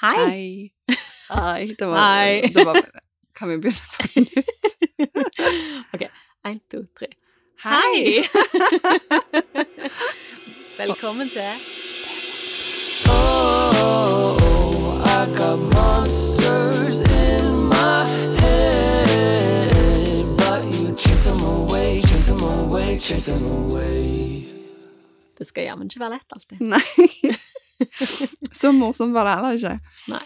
Hei. Hei. Det var, Hei. Det var Kan vi begynne på nytt? ok, én, to, tre. Hei! Velkommen til Oh, I got monsters in my head, but you chase them away, chase them away, chase them away. Det skal jammen ikke være lett alltid. Nei. Så morsomt var det heller ikke. Nei.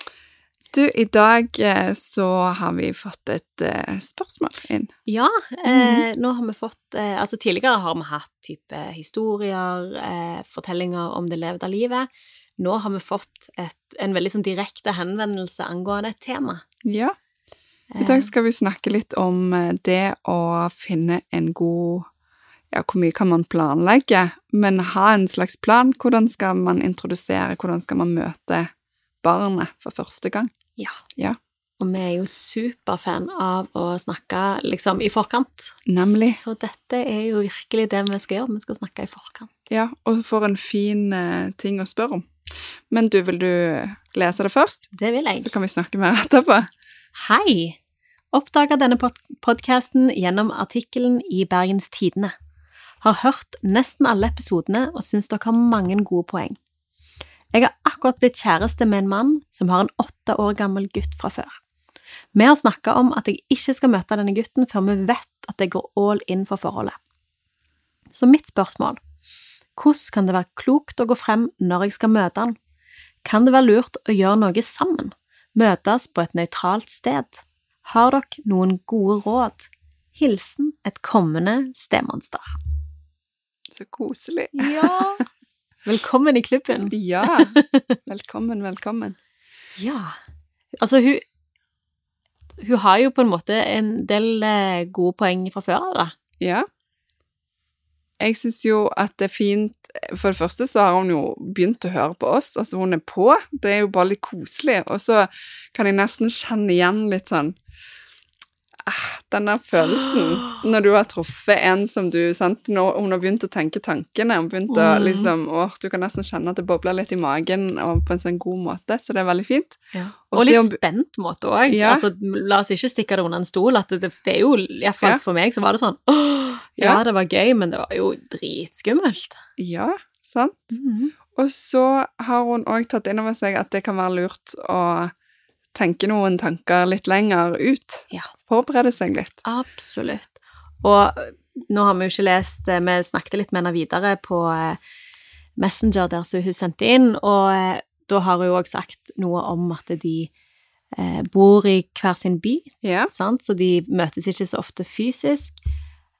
Du, i dag eh, så har vi fått et uh, spørsmål inn. Ja, eh, nå har vi fått eh, Altså, tidligere har vi hatt type historier, eh, fortellinger om det levde livet. Nå har vi fått et, en veldig sånn direkte henvendelse angående et tema. Ja. I dag skal vi snakke litt om eh, det å finne en god Ja, hvor mye kan man planlegge, men ha en slags plan. Hvordan skal man introdusere, hvordan skal man møte barnet for første gang? Ja. Ja. Og vi er jo superfan av å snakke liksom i forkant. Nemlig. Så dette er jo virkelig det vi skal gjøre. Vi skal snakke i forkant. Ja, og for en fin eh, ting å spørre om. Men du, vil du lese det først? Det vil jeg. Så kan vi snakke mer etterpå. Hei! Oppdaga denne pod podkasten gjennom artikkelen i Bergens Tidende. Har hørt nesten alle episodene og syns dere har mange gode poeng. Jeg har akkurat blitt kjæreste med en mann som har en åtte år gammel gutt fra før. Vi har snakka om at jeg ikke skal møte denne gutten før vi vet at jeg går all in for forholdet. Så mitt spørsmål hvordan kan det være klokt å gå frem når jeg skal møte han? Kan det være lurt å gjøre noe sammen? Møtes på et nøytralt sted? Har dere noen gode råd? Hilsen et kommende stemonster. Så koselig. Ja! Velkommen i klubben. Ja. Velkommen, velkommen. Ja. Altså, hun Hun har jo på en måte en del eh, gode poeng fra før av, da. Ja. Jeg syns jo at det er fint For det første så har hun jo begynt å høre på oss. Altså, hun er på. Det er jo bare litt koselig. Og så kan jeg nesten kjenne igjen litt sånn ah, Den der følelsen når du har truffet en som du sant, Når hun har begynt å tenke tankene Hun begynt å Mm. liksom å, Du kan nesten kjenne at det bobler litt i magen og på en sånn god måte. Så det er veldig fint. Og og litt om, spent måte òg. Ja. Altså, la oss ikke stikke det under en stol. At det, det, er jo, iallfall Ja. for meg, så var det sånn åh, ja, Ja. det var gøy, men det var jo dritskummelt. Ja, sant? Og så har hun òg tatt inn over seg at det kan være lurt å tenke noen tanker litt lenger ut. Ja. Forberede seg litt. Absolutt. Og nå har vi jo ikke lest eh, Vi snakket litt med henne videre på eh, Messenger der som hun sendte inn, og eh, da har hun òg sagt noe om at de eh, bor i hver sin by, Ja. sant? så de møtes ikke så ofte fysisk,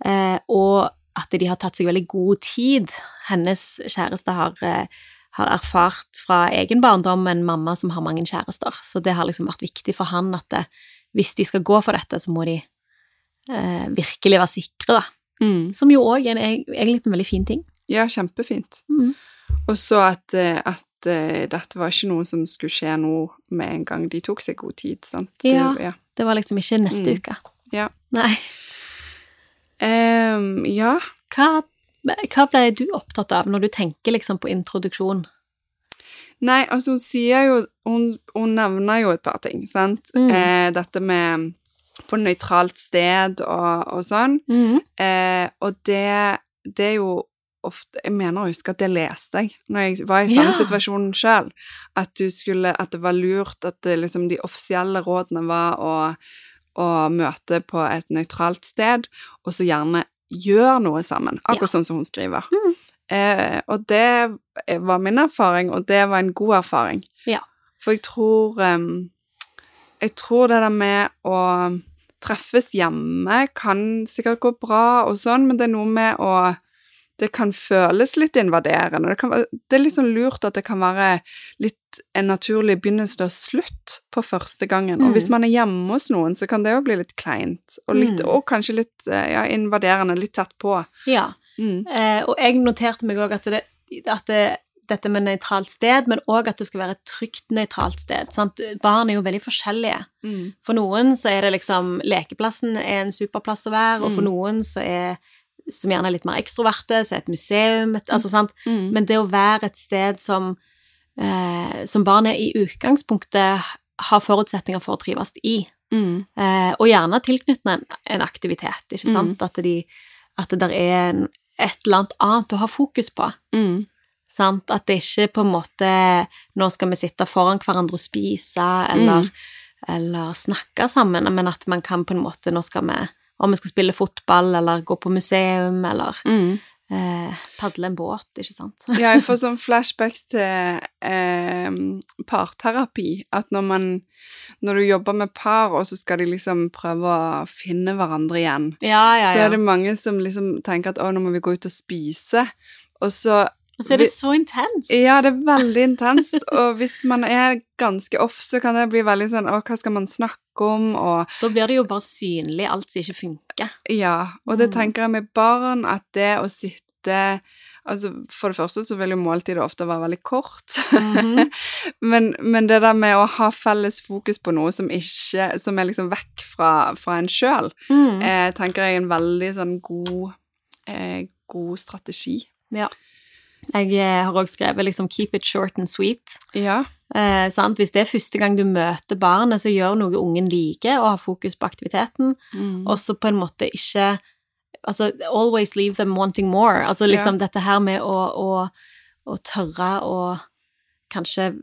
eh, og at de har tatt seg veldig god tid. Hennes kjæreste har, eh, har erfart fra egen barndom en mamma som har mange kjærester, så det har liksom vært viktig for han at det, hvis de skal gå for dette, så må de eh, virkelig være sikre, da. Mm. Som jo òg er en, egentlig en veldig fin ting. ja, kjempefint. Mm. Og så at, eh, at eh, dette var ikke noe som skulle skje nå med en gang de tok seg god tid, sant? Det- Ja. ja. Det var liksom ikke neste Mm. uke. Ja. Nei. Um, ja. Hva, hva ble du opptatt av når du tenker liksom på introduksjon? Nei, altså hun sier jo Hun, hun nevner jo et par ting, sant? Mm. Eh, dette med på nøytralt sted og, og sånn. Eh, og det, det er jo ofte Jeg mener å huske at det leste jeg når jeg var i samme Ja. situasjon sjøl. At du skulle At det var lurt at det, liksom, de offisielle rådene var å, å møte på et nøytralt sted, og så gjerne gjøre noe sammen. Akkurat sånn som hun skriver. Mm. Eh, og det var min erfaring, og det var en god erfaring. Ja. For jeg tror um, Jeg tror det der med å treffes hjemme kan sikkert gå bra og sånn, men det er noe med å Det kan føles litt invaderende. Det, kan, det er litt sånn lurt at det kan være litt en naturlig begynnelse og slutt på første gangen. Og Mm. hvis man er hjemme hos noen, så kan det jo bli litt kleint. Og, litt, Mm. og kanskje litt eh, ja, invaderende, litt tett på. Ja. Mm. Eh, og jeg noterte meg òg at, det, at det, dette med nøytralt sted, men òg at det skal være et trygt nøytralt sted. Sant? Barn er jo veldig forskjellige. Mm. For noen så er det liksom Lekeplassen er en superplass å være, og for Mm. noen så er som gjerne er litt mer ekstroverte, som er et museum et, altså, sant? Mm. Men det å være et sted som eh, som barnet i utgangspunktet har forutsetninger for å trives i. Mm. Eh, og gjerne tilknyttet en, en aktivitet, ikke Mm. sant? At, de, at det der er en, et eller annet annet å ha fokus på. Mm. Sant? At det ikke på en måte Nå skal vi sitte foran hverandre og spise, eller, Mm. eller snakke sammen, men at man kan på en måte Nå skal vi Om vi skal spille fotball, eller gå på museum, eller Mm. eh, padle en båt, ikke sant? Ja, jeg får sånn flashbacks til eh, parterapi. At når man Når du jobber med par, og så skal de liksom prøve å finne hverandre igjen, Ja, ja, ja. så er det mange som liksom tenker at å, nå må vi gå ut og spise. Og så Og så er det så intenst. Ja, det er veldig intenst. Og hvis man er ganske off, så kan det bli veldig sånn Å, hva skal man snakke om? Og Da blir det jo bare synlig alt som ikke funker. Ja, og det Mm. tenker jeg med barn, at det å sitte Altså, for det første så vil jo måltidet ofte være veldig kort. Mhm. men, men det der med å ha felles fokus på noe som ikke Som er liksom vekk fra, fra en sjøl, Mm. eh, tenker jeg er en veldig sånn god eh, God strategi. Jeg eh, har også skrevet liksom 'keep it short and sweet'. Ja. Eh, sant? Hvis det er første gang du møter barnet, så gjør noe ungen liker, og har fokus på aktiviteten, Mm. og så på en måte ikke Altså, always leave them wanting more. Altså liksom dette her med å, å, å tørre å kanskje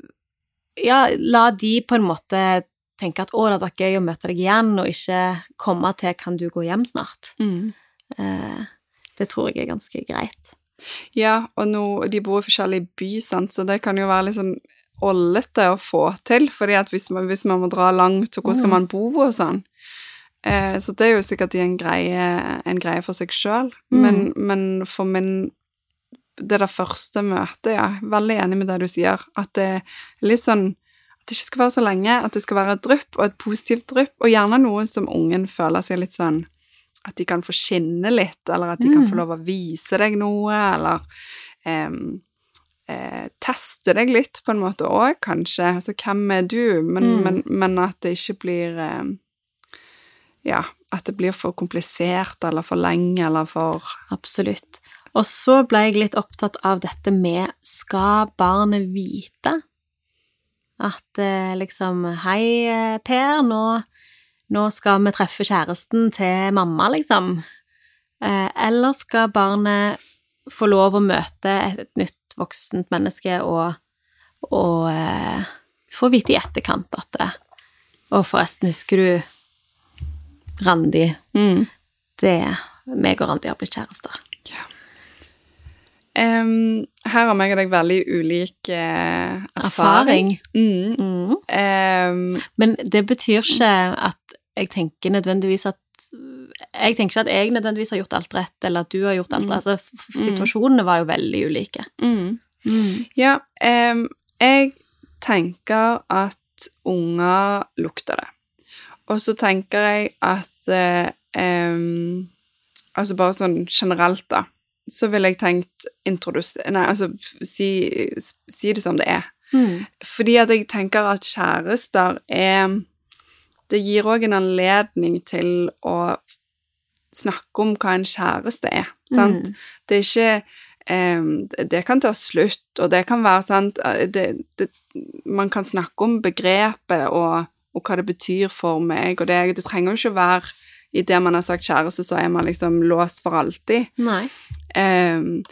Ja, la de på en måte tenke at 'å, det hadde vært gøy å møte deg igjen', og ikke komme til 'kan du gå hjem snart'? Mm. Eh, det tror jeg er ganske greit. Ja, og nå, de bor i forskjellig by, sant, så det kan jo være litt sånn ollete å få til, fordi at hvis man, hvis man må dra langt, så hvor skal Mm. man bo og sånn? Eh, så det er jo sikkert en greie, en greie for seg sjøl, Mm. men, men for min Det der første møtet, ja, veldig enig med det du sier, at det er litt sånn at det ikke skal være så lenge, at det skal være et drypp, og et positivt drypp, og gjerne noe som ungen føler seg litt sånn At de kan få skinne litt, eller at de kan Mm. få lov å vise deg noe, eller um, eh, teste deg litt på en måte òg, kanskje. Altså, hvem er du? Men, Mm. men, men at det ikke blir um, Ja, at det blir for komplisert eller for lenge eller for Absolutt. Og så ble jeg litt opptatt av dette med skal barnet vite at eh, liksom Hei, eh, Per, nå, nå skal vi treffe kjæresten til mamma, liksom. Eh, eller skal barnet få lov å møte et, nytt voksent menneske og, og eh, få vite i etterkant at det, Og forresten, husker du Randi? mm. Det meg og Randi har blitt kjærester. Em, Her har meg og deg veldig ulik eh, Erfaring. erfaring. Mm. Mm. Um, Men det betyr ikke at jeg tenker nødvendigvis at Jeg tenker ikke at jeg nødvendigvis har gjort alt rett, eller at du har gjort alt Mm. rett. Altså, f- situasjonene var jo veldig ulike. mm. Ja, um, jeg tenker at unger lukter det. Og så tenker jeg at um, Altså bare sånn generelt, da, så ville jeg tenkt introdusere Nei, altså si, si det som det er. Mm. Fordi at jeg tenker at kjærester er Det gir òg en anledning til å snakke om hva en kjæreste er, sant? Mm. Det er ikke det- Det kan ta slutt, og det kan være sant eh, det, det, Man kan snakke om begrepet og, og hva det betyr for meg, og det, det trenger jo ikke være Idet man har sagt kjæreste, så er man liksom låst for alltid. Em,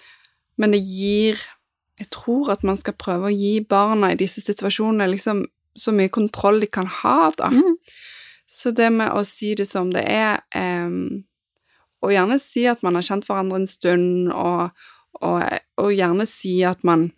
men det gir Jeg tror at man skal prøve å gi barna i disse situasjonene liksom så mye kontroll de kan ha, da. Mm. Så det med å si det som det er, um, og gjerne si at man har kjent hverandre en stund, og, og, og gjerne si at man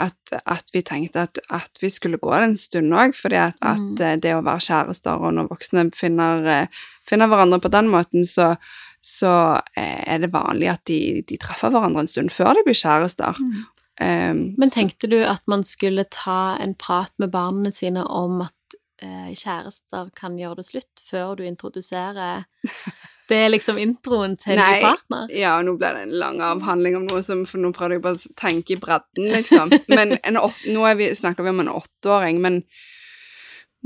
at, at vi tenkte at, at vi skulle gå det en stund òg, fordi at, Mm. at, det å være kjærester, og når voksne finner, eh, finner hverandre på den måten, så, så eh, er det vanlig at de, de treffer hverandre en stund før de blir kjærester. Mm. Um, Men så- tenkte du at man skulle ta en prat med barna sine om at eh, kjærester kan gjøre det slutt, før du introduserer Det er liksom introen til din partner? Ja, nå ble det en lang avhandling om noe som For nå prøvde jeg bare å tenke i bredden, liksom. Men en, åt- nå vi, snakker vi om en åtteåring, men,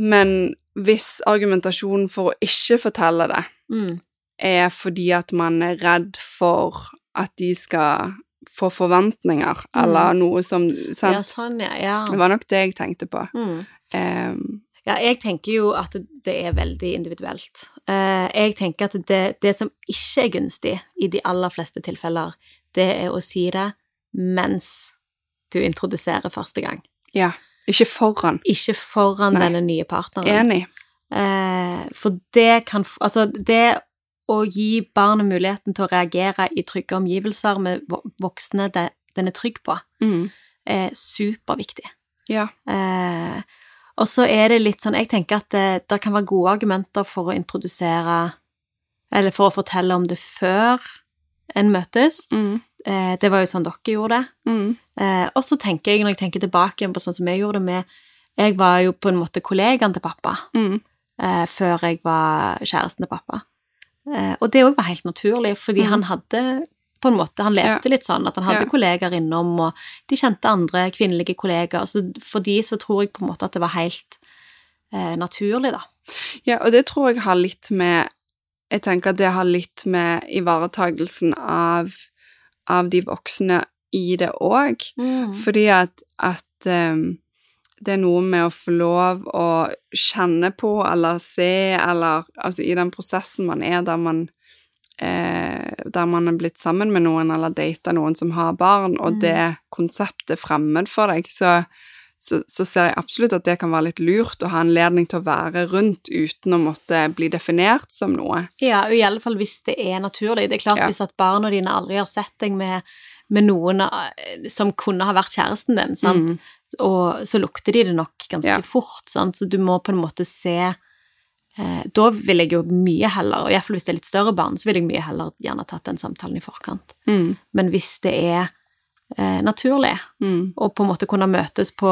men hvis argumentasjonen for å ikke fortelle det Mm. er fordi at man er redd for at de skal få forventninger, eller noe som Ja, sånn, ja. ja. Det var nok det jeg tenkte på. Mm. Um, Ja, jeg tenker jo at det er veldig individuelt. Uh, jeg tenker at det, det som ikke er gunstig i de aller fleste tilfeller, det er å si det mens du introduserer første gang. ja. Ikke foran. Ikke foran Nei. denne nye partneren. Enig. Uh, for det kan Altså, det å gi barnet muligheten til å reagere i trygge omgivelser med voksne det, den er trygg på, Mm. er superviktig. Ja. Eh, og så er det litt sånn Jeg tenker at det, det kan være gode argumenter for å introdusere Eller for å fortelle om det før en møtes. Mm. Eh, det var jo sånn dere gjorde det. Mm. Eh, og så tenker jeg, når jeg tenker tilbake på sånn som jeg gjorde det med Jeg var jo på en måte kollegaen til pappa Mm. eh, før jeg var kjæresten til pappa. Eh, og det òg var helt naturlig, fordi Mm. han hadde på en måte, Han levde litt sånn at han hadde Ja. kollegaer innom, og de kjente andre kvinnelige kollegaer. Så for de så tror jeg på en måte at det var helt eh, naturlig, da. Ja, og det tror jeg har litt med Jeg tenker at det har litt med ivaretagelsen av, av de voksne i det òg. Fordi at, at ehm, det er noe med å få lov å kjenne på eller se, eller altså i den prosessen man er der man eh, der man er blitt sammen med noen eller data noen som har barn, og Mm. det konseptet er fremmed for deg, så, så, så ser jeg absolutt at det kan være litt lurt å ha anledning til å være rundt uten å måtte bli definert som noe. Ja, i alle fall hvis det er naturlig. Det er klart Ja. hvis at barna dine aldri har sett deg med, med noen eh, som kunne ha vært kjæresten din, sant? Mm. Og så lukter de det nok ganske Ja. fort, sant? så du må på en måte se eh, Da vil jeg jo mye heller, og iallfall hvis det er litt større barn, så vil jeg mye heller gjerne tatt den samtalen i forkant. Mm. Men hvis det er eh, naturlig, Mm. og på en måte kunne møtes på,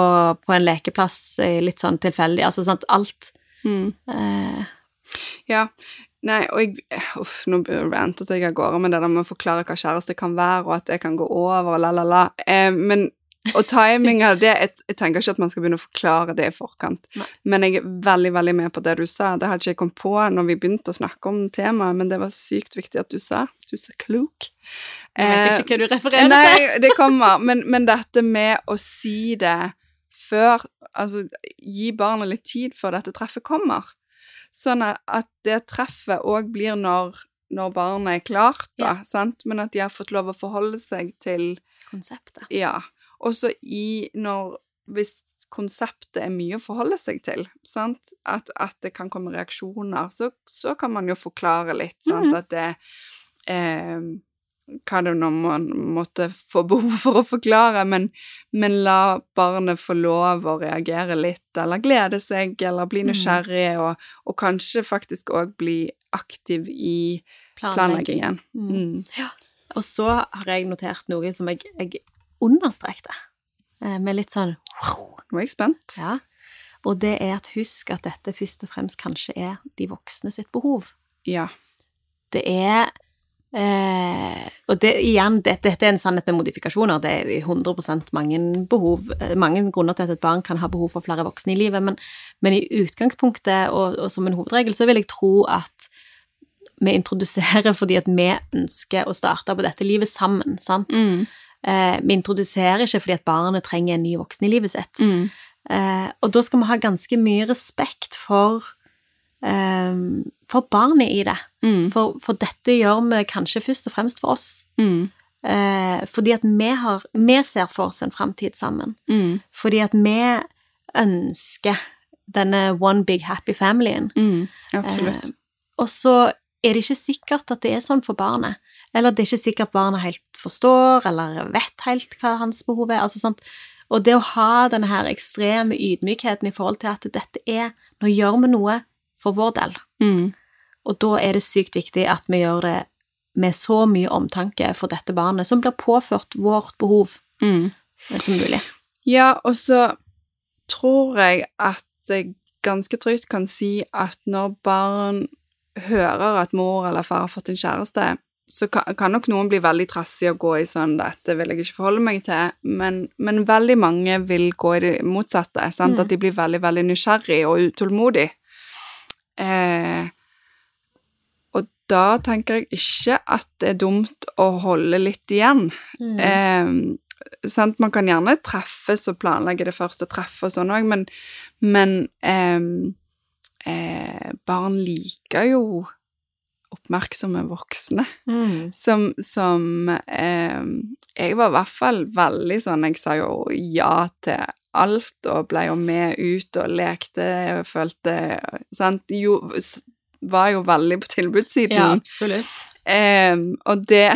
på en lekeplass eh, litt sånn tilfeldig, altså sant, alt Mm. eh, Ja. Nei, og jeg Uff, nå rantet jeg av gårde med det der med å forklare hva kjæreste kan være, og at det kan gå over, og la, la, la. Eh, men og timing av det jeg, jeg tenker ikke at man skal begynne å forklare det i forkant. Nei. Men jeg er veldig veldig med på det du sa. Det hadde ikke jeg kommet på når vi begynte å snakke om temaet, men det var sykt viktig at du sa. Du er så klok. Jeg vet Eh, ikke hva du refererer til. Nei, det kommer. Men, men dette med å si det før Altså, gi barnet litt tid før dette treffet kommer. Sånn at- det treffet òg blir når, når barnet er klart, da, sant? Men at de har fått lov å forholde seg til Konseptet. Ja. Også i når Hvis konseptet er mye å forholde seg til, sant? At, at det kan komme reaksjoner, så, så kan man jo forklare litt, sant? mm. At det eh, Hva det nå man måtte få behov for å forklare, men, men la barnet få lov å reagere litt, eller glede seg, eller bli nysgjerrig, nysgjerrig, og, og kanskje faktisk òg bli aktiv i planleggingen. Mm. Og så har jeg notert noe som jeg, jeg understrekte, det. med litt sånn Nå er jeg spent. Ja. Og det er at husk at dette først og fremst kanskje er de voksne sitt behov. Ja. Det er eh, Og det, igjen, dette, dette er en sannhet med modifikasjoner. Det er 100% mange behov, eh, mange grunner til at et barn kan ha behov for flere voksne i livet, men, men i utgangspunktet og, og som en hovedregel så vil jeg tro at vi introduserer fordi at vi ønsker å starte på dette livet sammen, sant? Mm. Eh, vi introduserer ikke fordi at barnet trenger en ny voksen i livet sitt. Mm. Eh, og da skal vi ha ganske mye respekt for, eh, for barnet i det. Mm. For, for dette gjør vi kanskje først og fremst for oss. Mm. Eh, fordi at vi, har, vi ser for oss en framtid sammen. Mm. Fordi at vi ønsker denne one big happy familien. Mm. Absolutt. Eh, og så er det ikke sikkert at det er sånn for barnet. Eller det er ikke sikkert barnet helt forstår, eller vet helt hva hans behov er. Altså, sant? Og det å ha denne her ekstreme ydmykheten i forhold til at dette er Nå gjør vi noe for vår del. Mm. Og da er det sykt viktig at vi gjør det med så mye omtanke for dette barnet, som blir påført vårt behov Mm. som mulig. Ja, og så tror jeg at jeg ganske trygt kan si at når barn hører at mor eller far har fått en kjæreste, så kan, kan nok noen bli veldig trassige og gå i sånn 'dette vil jeg ikke forholde meg til', men, men veldig mange vil gå i det motsatte, sant? Mm. at de blir veldig, veldig nysgjerrig og utålmodig. Eh, og da tenker jeg ikke at det er dumt å holde litt igjen. Mm. Eh, sant? Man kan gjerne treffes og planlegge det første treffet og sånn òg, men, men eh, eh, barn liker jo oppmerksomme voksne. Mm. Som, som eh, Jeg var i hvert fall veldig sånn Jeg sa jo ja til alt og ble jo med ut og lekte og følte Sant? Jo, var jo veldig på tilbudssiden. Ja, absolutt. Eh, og det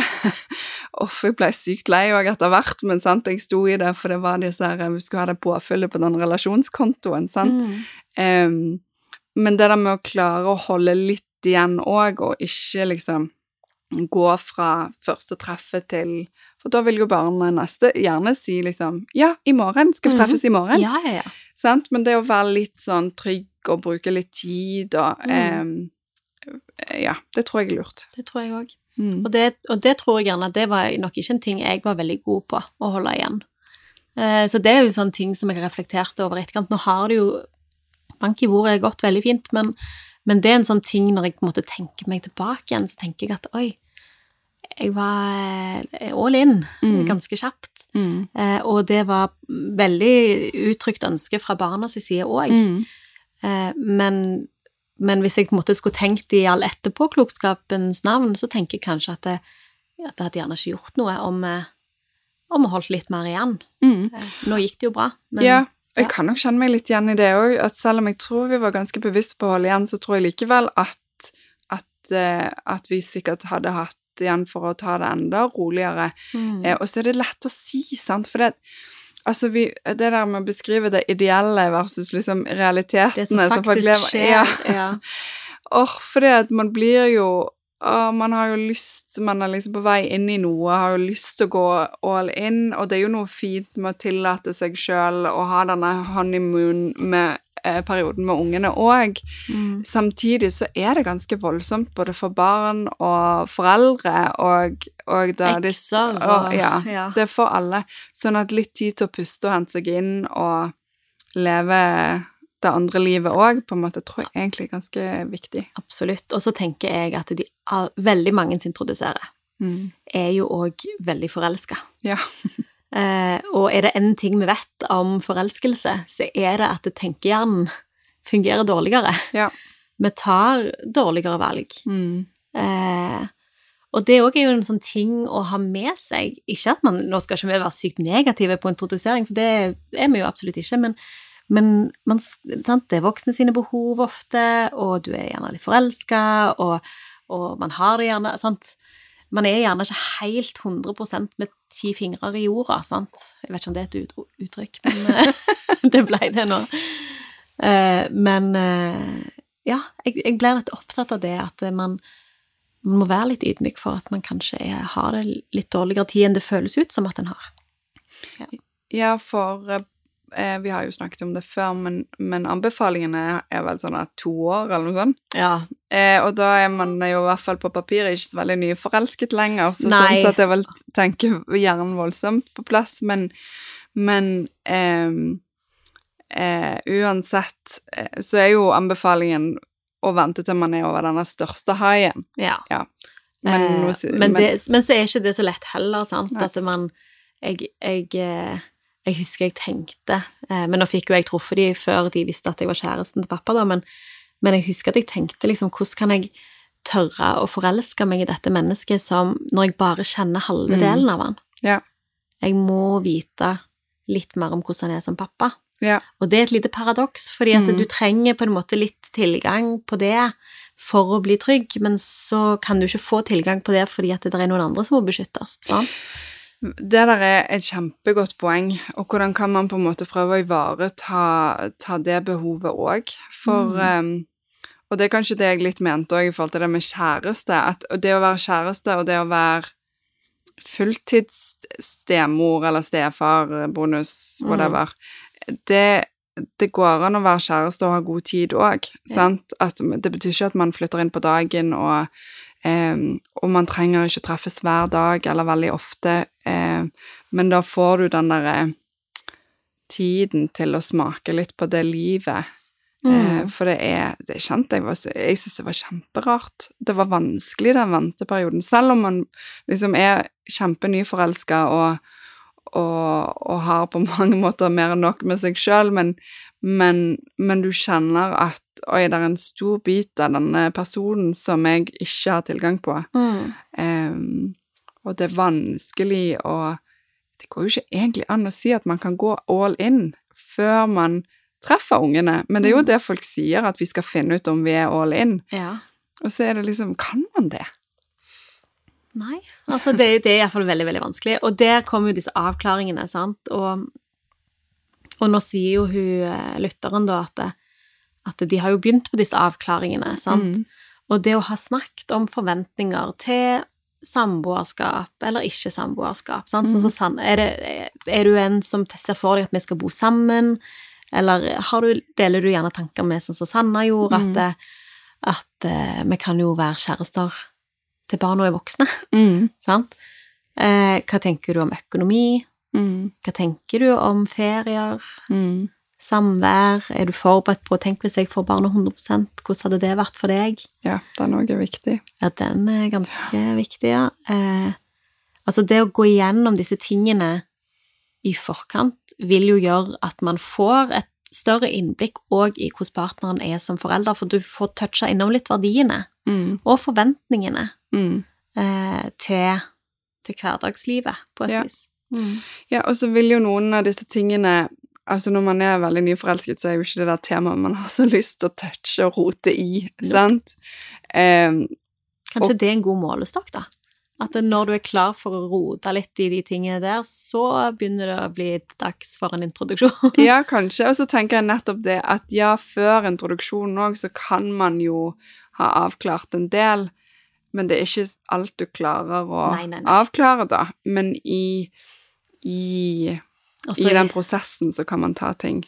Uff, jeg ble sykt lei òg etter hvert, men sant, jeg sto i det, for det var disse her Vi skulle ha det påfyllet på den relasjonskontoen, sant. Mm. Eh, men det der med å klare å holde litt igjen òg, og ikke liksom gå fra første treffet til For da vil jo barnet neste gjerne si liksom Ja, i morgen. Skal vi Mhm. treffes i morgen? Ja, ja, ja. Sant? Men det å være litt sånn trygg og bruke litt tid og Mm. eh, Ja, det tror jeg er lurt. Det tror jeg òg. Mm. Og, det- og det tror jeg gjerne at det var nok ikke en ting jeg var veldig god på å holde igjen. Eh, Så det er jo sånne ting som jeg reflekterte over i etterkant. Nå har det jo Bank i bordet gått veldig fint, men, men det er en sånn ting når jeg på en måte tenker meg tilbake igjen, så tenker jeg at oi, jeg var eh, all in Mm. ganske kjapt. Mm. Eh, Og det var veldig uttrykt ønske fra barnas side òg. Mm. Eh, men, men hvis jeg på en måte skulle tenkt i all etterpåklokskapens navn, så tenker jeg kanskje at det, at det hadde gjerne ikke gjort noe om, eh, om vi holdt litt mer igjen. Mm. Eh, Nå gikk det jo bra, men ja, jeg kan nok kjenne meg litt igjen i det òg, at selv om jeg tror vi var ganske bevisst på å holde igjen, så tror jeg likevel at, at, eh, at vi sikkert hadde hatt igjen for å ta det enda roligere. Mm. Eh, og så er det lett å si, sant, for det Altså, vi, det der med å beskrive det ideelle versus liksom det realitetene som faktisk faktisk lever- skjer. Ja. Ja. Åh, fordi at man blir jo Åh, man har jo lyst, man er liksom på vei inn i noe, har jo lyst til å gå all in, og det er jo noe fint med å tillate seg sjøl å ha denne honeymoon-perioden med ungene òg. Mm. Samtidig så er det ganske voldsomt både for barn og foreldre og, og Ekser og, og ja, ja. det er for alle. Sånn at litt tid til å puste og hente seg inn og leve det andre livet òg, på en måte, tror jeg egentlig er ganske viktig. Absolutt. Og så tenker jeg at de veldig mange som introduserer, Mm. er jo òg veldig forelska. Ja. Eh, og er det én ting vi vet om forelskelse, så er det at tenkehjernen fungerer dårligere. Ja. Vi tar dårligere valg. Mm. Eh, og det òg er jo en sånn ting å ha med seg. Ikke at man, Nå skal ikke vi være sykt negative på introdusering, for det er vi jo absolutt ikke, men, men man, sant? det er voksne sine behov ofte, og du er gjerne litt forelska, og, og man har det gjerne sant? Man er gjerne ikke helt 100 med ti fingre i jorda, sant? Jeg vet ikke om det er et uttrykk, men eh, det ble det nå. Eh, men eh, ja, jeg, jeg ble litt opptatt av det, at man, man må være litt ydmyk for at man kanskje har det litt dårligere tid enn det føles ut som at en har. Ja, for eh, vi har jo snakket om det før, men, men anbefalingene er vel sånn at to år, eller noe sånt. Ja. Eh, og da er man jo i hvert fall på papiret ikke så veldig nyforelsket lenger, så Nei. sånn sett er vel tenker hjernen voldsomt på plass, men, men ehm, eh, uansett eh, så er jo anbefalingen å vente til man er over denne største haien. ja. Men, Eh, men, men- det, men så er ikke det så lett heller, sant? Nei. At man jeg, jeg, eh, jeg husker jeg tenkte eh, Men nå fikk jo jeg truffet de før de visste at jeg var kjæresten til pappa, da, men, men jeg husker at jeg tenkte liksom Hvordan kan jeg tørre å forelske meg i dette mennesket som Når jeg bare kjenner halve Mm. delen av han? Ja. Jeg må vite litt mer om hvordan han er som pappa. Ja. Og det er et lite paradoks, fordi at Mm. du trenger på en måte litt tilgang på det for å bli trygg, men så kan du ikke få tilgang på det fordi at det er noen andre som må beskyttes, sant? Det der er et kjempegodt poeng, og hvordan kan man på en måte prøve å ivareta ta det behovet òg? For um, Og det er kanskje det jeg litt mente òg i forhold til det med kjæreste, at det å være kjæreste og det å være fulltidsstemor eller stefar, bonus, Mm. det, det går an å være kjæreste og ha god tid òg, sant? At det betyr ikke at man flytter inn på dagen og Em, og man trenger ikke treffes hver dag eller veldig ofte, em, men da får du den derre tiden til å smake litt på det livet Eh, Mm. for det er, det kjente jeg var Jeg syns det var kjemperart. Det var vanskelig den venteperioden. Selv om man liksom er kjempenyforelska og, og, og har på mange måter mer enn nok med seg sjøl, men, men, men du kjenner at oi, det er en stor bit av denne personen som jeg ikke har tilgang på. Mm. Um, og det er vanskelig å Det går jo ikke egentlig an å si at man kan gå all in før man treffer ungene, men det er jo Mm. det folk sier, at vi skal finne ut om vi er all in. Ja. Og så er det liksom Kan man det? Nei. Altså, det, det er iallfall veldig, veldig vanskelig. Og der kommer jo disse avklaringene, sant. Og, og nå sier jo hun eh, lytteren da at, det, at de har jo begynt på disse avklaringene, sant. Mm. Og det å ha snakket om forventninger til samboerskap eller ikke samboerskap, sant. Sånn som er, det, er du en som ser for deg at vi skal bo sammen, eller har du, deler du gjerne tanker med sånn som Sanna gjorde, at, Mm. at, at eh, vi kan jo være kjærester til barna er voksne? Mm. Sant? Eh, hva tenker du om økonomi? Mm. Hva tenker du om ferier? Mm. Samvær? Er du forberedt på Tenk hvis jeg får barna 100% hvordan hadde det vært for deg? Ja, den òg er viktig. Ja, den er ganske viktig, ja. Eh, altså, det å gå igjennom disse tingene i forkant vil jo gjøre at man får et større innblikk òg i hvordan partneren er som forelder, for du får toucha innom litt verdiene Mm. og forventningene Mm. eh, til, til hverdagslivet, på et Ja. vis. Ja, og så vil jo noen av disse tingene Altså Når man er veldig nyforelsket, så er jo ikke det der temaet man har så lyst til å touche og rote i, sant? Um, Kanskje det er en god målestokk, da? At når du er klar for å rote litt i de tingene der, så begynner det å bli dags for en introduksjon. ja, kanskje. Og så tenker jeg nettopp det at ja, før introduksjonen òg, så kan man jo ha avklart en del, men det er ikke alt du klarer å Nei, nei, nei. avklare, da. Men i, i, i den prosessen så kan man ta ting.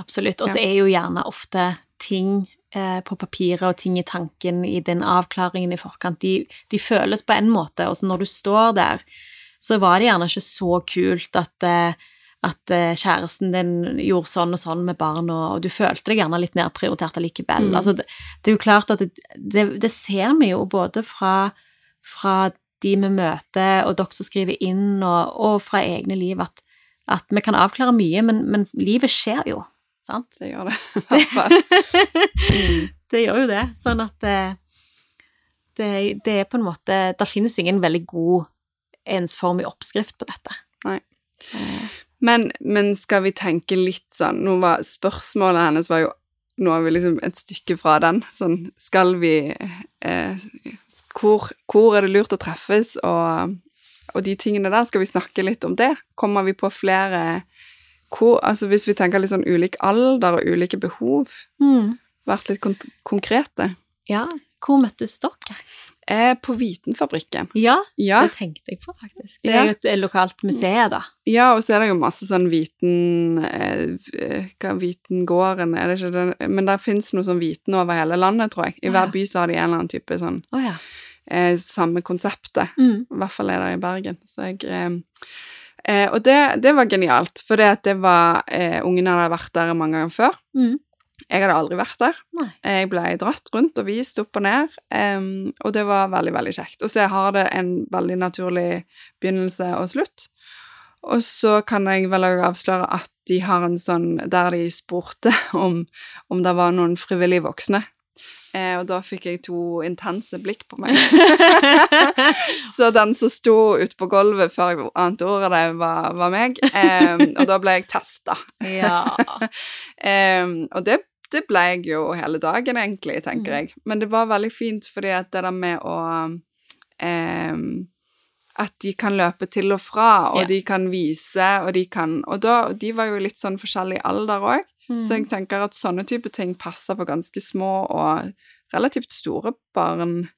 Absolutt. Og så er jo gjerne ofte ting eh, på papiret og ting i tanken i den avklaringen i forkant, de, de føles på en måte, og så når du står der, så var det gjerne ikke så kult at eh, at eh, kjæresten din gjorde sånn og sånn med barn, og, og du følte deg gjerne litt nedprioritert allikevel. Mm. Altså, det, det er jo klart at det, det, det ser vi jo både fra, fra de vi møter, og dere som skriver inn, og, og fra egne liv, at, at vi kan avklare mye, men, men livet skjer jo, sant? Det gjør det i hvert fall. Det gjør jo det, sånn at det, det, det er på en måte Det finnes ingen veldig god ensformig oppskrift på dette. Nei. Eh, Men, men skal vi tenke litt sånn Nå var spørsmålet hennes var jo Nå er vi liksom et stykke fra den. Sånn Skal vi eh, hvor, hvor er det lurt å treffes, og, og de tingene der? Skal vi snakke litt om det? Kommer vi på flere hvor, Altså hvis vi tenker litt sånn ulik alder og ulike behov, mm. vært litt kon konkrete. Ja, hvor møttes dere? Eh, på Vitenfabrikken. Ja, Ja. det tenkte jeg på, faktisk. Det er jo et eh, lokalt museum, da. Ja, og så er det jo masse sånn viten eh, Hva Vitengården er det ikke det? Men der fins noe sånn viten over hele landet, tror jeg. I hver by så har de en eller annen type sånn oh, ja. eh, samme konseptet. Mm. I hvert fall er det i Bergen. Så jeg eh, eh, Og det, det var genialt, for det at det var eh, Ungene hadde vært der mange ganger før. Mm. Jeg hadde aldri vært der. Nei. Jeg ble dratt rundt og vist opp og ned, um, og det var veldig, veldig kjekt. Og så har det en veldig naturlig begynnelse og slutt. Og så kan jeg vel òg avsløre at de har en sånn der de spurte om, om det var noen frivillige voksne. Eh, og da fikk jeg to intense blikk på meg. så den som sto ute på gulvet før jeg ante ordet det, var, var meg. Eh, og da ble jeg testa. Ja. eh, og det, det ble jeg jo hele dagen, egentlig, tenker Mm. jeg. Men det var veldig fint, fordi at det der med å At de kan løpe til og fra, og Ja. de kan vise, og de kan Og da, de var jo litt sånn forskjellig alder òg, Mm. så jeg tenker at sånne type ting passer på ganske små og relativt store barn.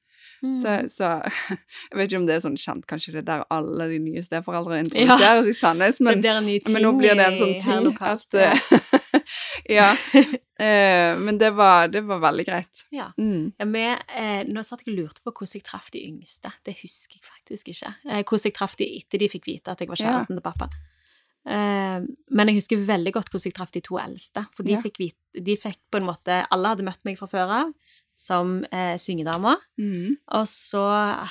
Mm. Så, så jeg vet ikke om det er sånn kjent, kanskje det er der alle de nye steforeldrene Ja. introduseres i Sandnes, men men nå blir det en sånn ting lokalt, at ja. Ja. Uh, men det var, det var veldig greit. ja. Mm. Ja, med, eh, nå satt jeg og lurte på hvordan jeg traff de yngste. Det husker jeg faktisk ikke. Eh, hvordan jeg traff de etter de fikk vite at jeg var Ja. kjæresten til pappa. Eh, men jeg husker veldig godt hvordan jeg traff de to eldste. For de, Ja. fikk vite, de fikk på en måte Alle hadde møtt meg fra før av som eh, syngedamer. Mm. Og så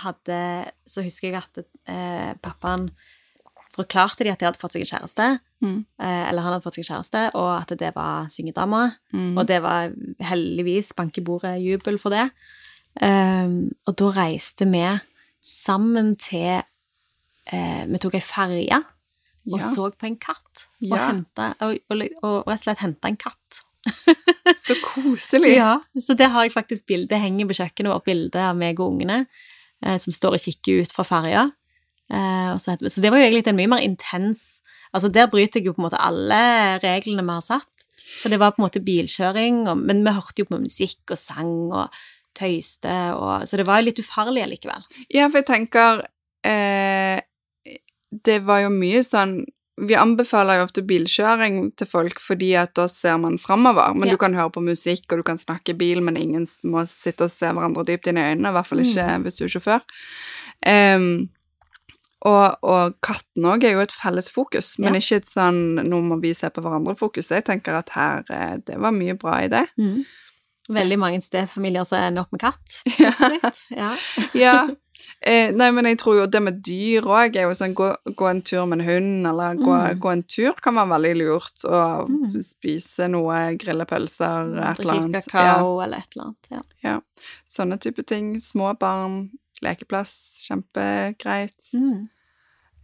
hadde Så husker jeg at eh, pappaen forklarte de at de hadde fått seg en kjæreste. Mm. Eh, eller han hadde fått seg kjæreste, og at det var syngedama. Mm. Og det var heldigvis bank i bordet-jubel for det. Um, og da reiste vi sammen til eh, Vi tok ei ferje og Ja. så på en katt. Og, Ja. hentet, og, og, og rett og slett henta en katt. Så koselig. Ja, så det har jeg faktisk bilde. Det henger på kjøkkenet vårt bilde av meg og ungene eh, som står og kikker ut fra ferja. Eh, så, så det var jo egentlig en mye mer intens Altså der bryter jeg jo på en måte alle reglene vi har satt. For det var på en måte bilkjøring, og, men vi hørte jo på musikk og sang og tøyste, og, så det var jo litt ufarlig allikevel. Ja, for jeg tenker eh, Det var jo mye sånn Vi anbefaler jo ofte bilkjøring til folk fordi at da ser man framover. Men Ja. du kan høre på musikk, og du kan snakke bil, men ingen må sitte og se hverandre dypt inn i øynene. I hvert fall ikke Mm. hvis du er sjåfør. Um, og, og katten òg er jo et felles fokus, men Ja. ikke et sånn 'nå må vi se på hverandre'-fokus. Jeg tenker at her eh, Det var mye bra i det. Veldig mange stefamilier som ender opp med katt. Ja. Ja. Eh, nei, men jeg tror jo det med dyr òg er jo sånn gå, gå en tur med en hund, eller gå, Mm. gå en tur kan være veldig lurt. Og Mm. spise noe, grille pølser, et eller Drikke kakao ja. eller et eller annet. Ja. Ja. Sånne type ting. Små barn, lekeplass, kjempegreit. Mm.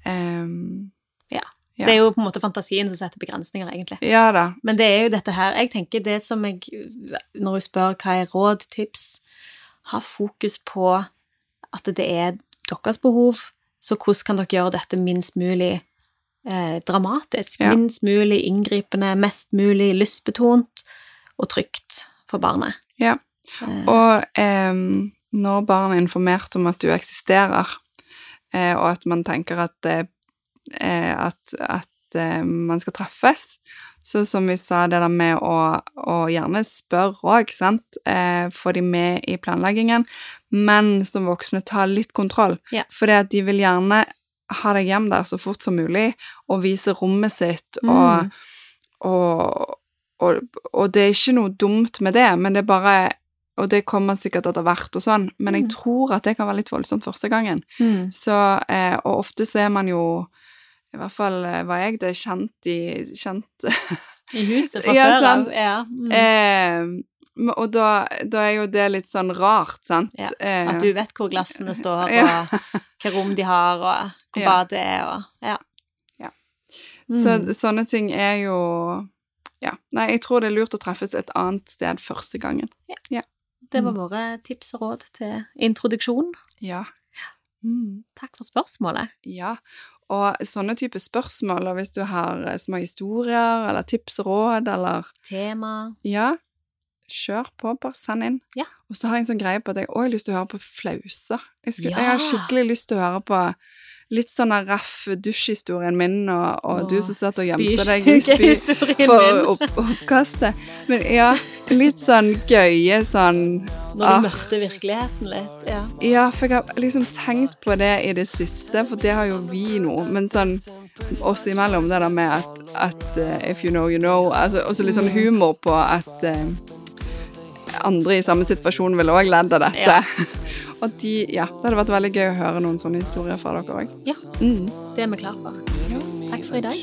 Um, Ja. Ja. Det er jo på en måte fantasien som setter begrensninger, egentlig. ja da. Men det er jo dette her Jeg tenker det som jeg Når hun spør hva er råd, tips Ha fokus på at det er deres behov, så hvordan kan dere gjøre dette minst mulig eh, dramatisk? Ja. Minst mulig inngripende, mest mulig lystbetont og trygt for barnet. Ja. Eh, Og eh, når barn er informert om at du eksisterer, eh, og at man tenker at, eh, eh, at, at man skal treffes, så som vi sa, det der med å, å gjerne spørre òg, sant, eh, få de med i planleggingen, men som voksne ta litt kontroll, Ja. for at de vil gjerne ha deg hjem der så fort som mulig, og vise rommet sitt, og Mm. og, og, og det er ikke noe dumt med det, men det er bare Og det kommer sikkert etter hvert og sånn, men jeg Mm. tror at det kan være litt voldsomt første gangen. mm. Så, eh, og ofte så er man jo I hvert fall eh, var jeg det kjent i Kjent I huset fra Ja, før av. Ja. Mm. eh, Og da, da er jo det litt sånn rart, sant? Ja, Eh, At du vet hvor glassene står, Ja. og hva rom de har, og hvor Ja. badet er, og Ja. Ja. Mm. Så sånne ting er jo Ja. Nei, jeg tror det er lurt å treffes et annet sted første gangen. Det var våre tips og råd til introduksjon. Ja. Mm. Takk for spørsmålet. Ja, og sånne type spørsmål, og hvis du har eh, små historier, eller tips råd, eller Tema. Ja, kjør på, bare send inn. Ja. Og så har jeg en sånn greie på at jeg òg har lyst til å høre på flauser. Jeg, skulle, Ja. jeg har skikkelig lyst til å høre på litt sånn raff dusjhistorien min, og, og du som satt og gjemte deg i spy for opp, oppkastet. Men ja, litt sånn gøye sånn Når ah. du møtte virkeligheten litt. Ja. Ja, for jeg har liksom tenkt på det i det siste, for det har jo vi nå. Men sånn oss imellom, det der med at, at uh, if you know, you know. Altså, også litt sånn humor på at eh, andre i samme situasjon ville òg ledd av dette. Ja. Og de, ja, det hadde vært veldig gøy å høre noen sånne historier fra dere òg. ja, Mm. det er vi klar for. Takk for i dag.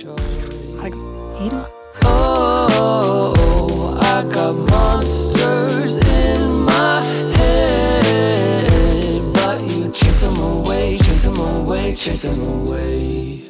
Ha det godt. Hei da. Oh, I got monsters in my head, but you chase them away, chase them away, chase them away.